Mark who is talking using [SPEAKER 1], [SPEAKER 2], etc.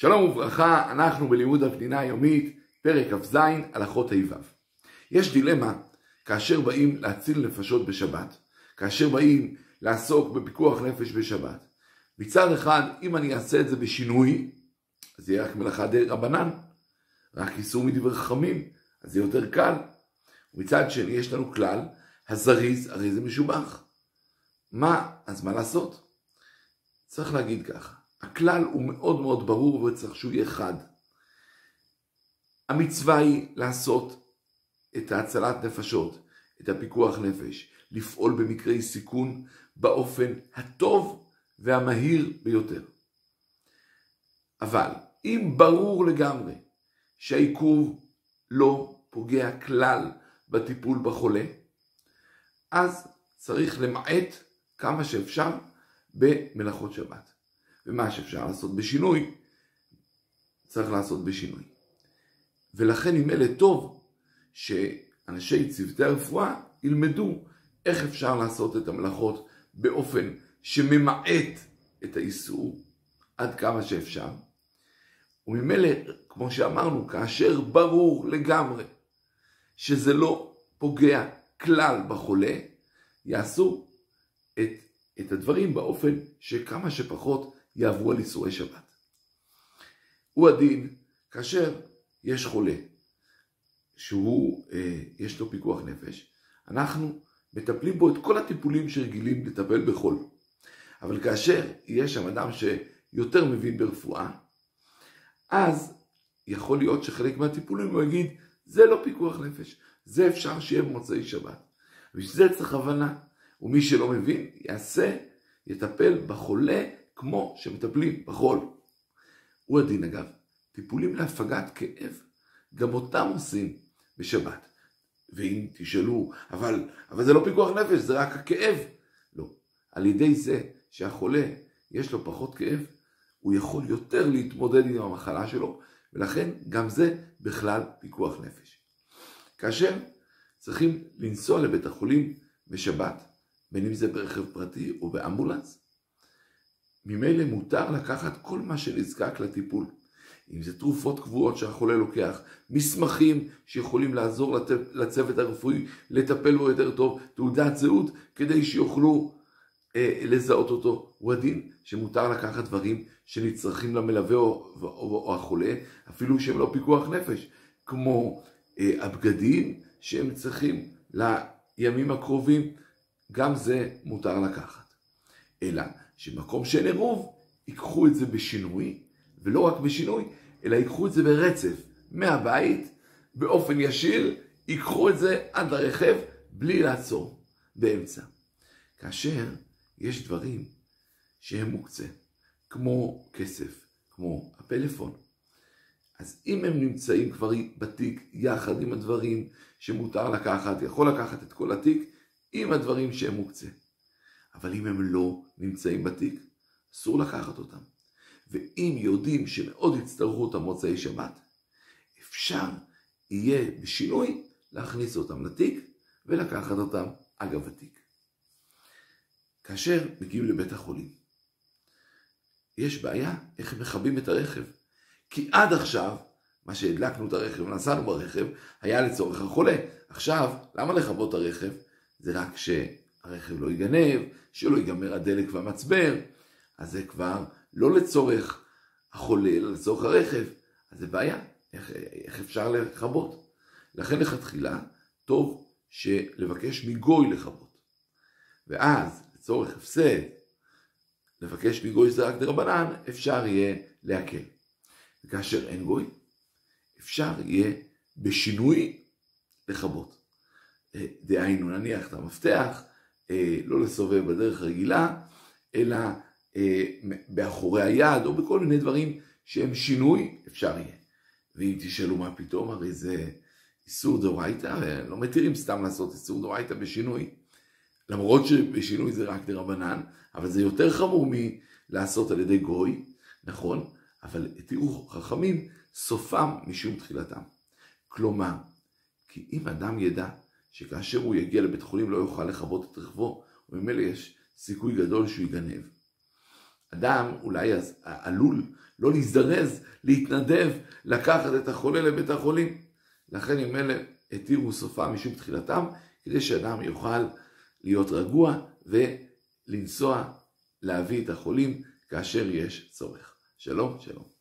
[SPEAKER 1] שלום וברכה, אנחנו בלימוד הפנינה היומית, פרק כ"ז, הלכות ה' יש דילמה כאשר באים להציל נפשות בשבת, כאשר באים לעסוק בפיקוח נפש בשבת. מצד אחד, אם אני אעשה את זה בשינוי, אז זה יהיה רק מלאכה די רבנן, רק איסור מדברי חכמים, אז זה יותר קל. ומצד שני, יש לנו כלל, הזריז, הרי זה משובח. מה, אז מה לעשות? צריך להגיד ככה, הכלל הוא מאוד מאוד ברור וצריך שהוא יהיה חד. המצווה היא לעשות את ההצלת נפשות, את הפיקוח נפש, לפעול במקרי סיכון באופן הטוב והמהיר ביותר. אבל אם ברור לגמרי שהעיכוב לא פוגע כלל בטיפול בחולה, אז צריך למעט כמה שאפשר במלאכות שבת. ומה שאפשר לעשות בשינוי, צריך לעשות בשינוי. ולכן עם אלה טוב שאנשי צוותי הרפואה ילמדו איך אפשר לעשות את המלאכות באופן שממעט את האיסור עד כמה שאפשר. וממילא, כמו שאמרנו, כאשר ברור לגמרי שזה לא פוגע כלל בחולה, יעשו את, את הדברים באופן שכמה שפחות יעברו על איסורי שבת. הוא הדין כאשר יש חולה שהוא, אה, יש לו פיקוח נפש, אנחנו מטפלים בו את כל הטיפולים שרגילים לטפל בחול. אבל כאשר יש שם אדם שיותר מבין ברפואה, אז יכול להיות שחלק מהטיפולים הוא יגיד, זה לא פיקוח נפש, זה אפשר שיהיה במוצאי שבת. בשביל זה צריך הבנה, ומי שלא מבין, יעשה, יטפל בחולה כמו שמטפלים בחול. הוא הדין אגב, טיפולים להפגת כאב, גם אותם עושים בשבת. ואם תשאלו, אבל, אבל זה לא פיקוח נפש, זה רק הכאב. לא. על ידי זה שהחולה יש לו פחות כאב, הוא יכול יותר להתמודד עם המחלה שלו, ולכן גם זה בכלל פיקוח נפש. כאשר צריכים לנסוע לבית החולים בשבת, בין אם זה ברכב פרטי או באמבולנס, ממילא מותר לקחת כל מה שנזקק לטיפול. אם זה תרופות קבועות שהחולה לוקח, מסמכים שיכולים לעזור לצוות הרפואי לטפל בו יותר טוב, תעודת זהות, כדי שיוכלו אה, לזהות אותו. הוא הדין שמותר לקחת דברים שנצרכים למלווה או, או, או, או החולה, אפילו שהם לא פיקוח נפש, כמו אה, הבגדים שהם צריכים לימים הקרובים, גם זה מותר לקחת. אלא שמקום שאין עירוב, ייקחו את זה בשינוי, ולא רק בשינוי, אלא ייקחו את זה ברצף, מהבית, באופן ישיר, ייקחו את זה עד לרכב, בלי לעצור, באמצע. כאשר יש דברים שהם מוקצה, כמו כסף, כמו הפלאפון, אז אם הם נמצאים כבר בתיק יחד עם הדברים שמותר לקחת, יכול לקחת את כל התיק עם הדברים שהם מוקצה. אבל אם הם לא נמצאים בתיק, אסור לקחת אותם. ואם יודעים שמאוד יצטרכו אותם מוצאי שבת, אפשר יהיה בשינוי להכניס אותם לתיק ולקחת אותם אגב התיק. כאשר מגיעים לבית החולים, יש בעיה איך מכבים את הרכב. כי עד עכשיו, מה שהדלקנו את הרכב ונסענו ברכב, היה לצורך החולה. עכשיו, למה לכבות את הרכב? זה רק שהרכב לא ייגנב, שלא ייגמר הדלק והמצבר, אז זה כבר לא לצורך החולה, אלא לצורך הרכב, אז זה בעיה, איך, איך אפשר לכבות? לכן לכתחילה, טוב שלבקש מגוי לכבות. ואז, לצורך הפסד, לבקש מגוי זה רק דרבנן, אפשר יהיה להקל. וכאשר אין גוי, אפשר יהיה בשינוי לכבות. אה, דהיינו, נניח את המפתח, לא לסובב בדרך רגילה, אלא אה, באחורי היד, או בכל מיני דברים שהם שינוי, אפשר יהיה. ואם תשאלו מה פתאום, הרי זה איסור דאורייתא, לא מתירים סתם לעשות איסור דאורייתא בשינוי. למרות שבשינוי זה רק דרבנן, אבל זה יותר חמור מלעשות על ידי גוי, נכון? אבל תראו, חכמים, סופם משום תחילתם. כלומר, כי אם אדם ידע שכאשר הוא יגיע לבית חולים לא יוכל לכבות את רכבו, וממילא יש סיכוי גדול שהוא יגנב. אדם אולי אז עלול לא להזדרז, להתנדב, לקחת את החולה לבית החולים. לכן עם אלה התירו סופה משום תחילתם, כדי שאדם יוכל להיות רגוע ולנסוע להביא את החולים כאשר יש צורך. שלום, שלום.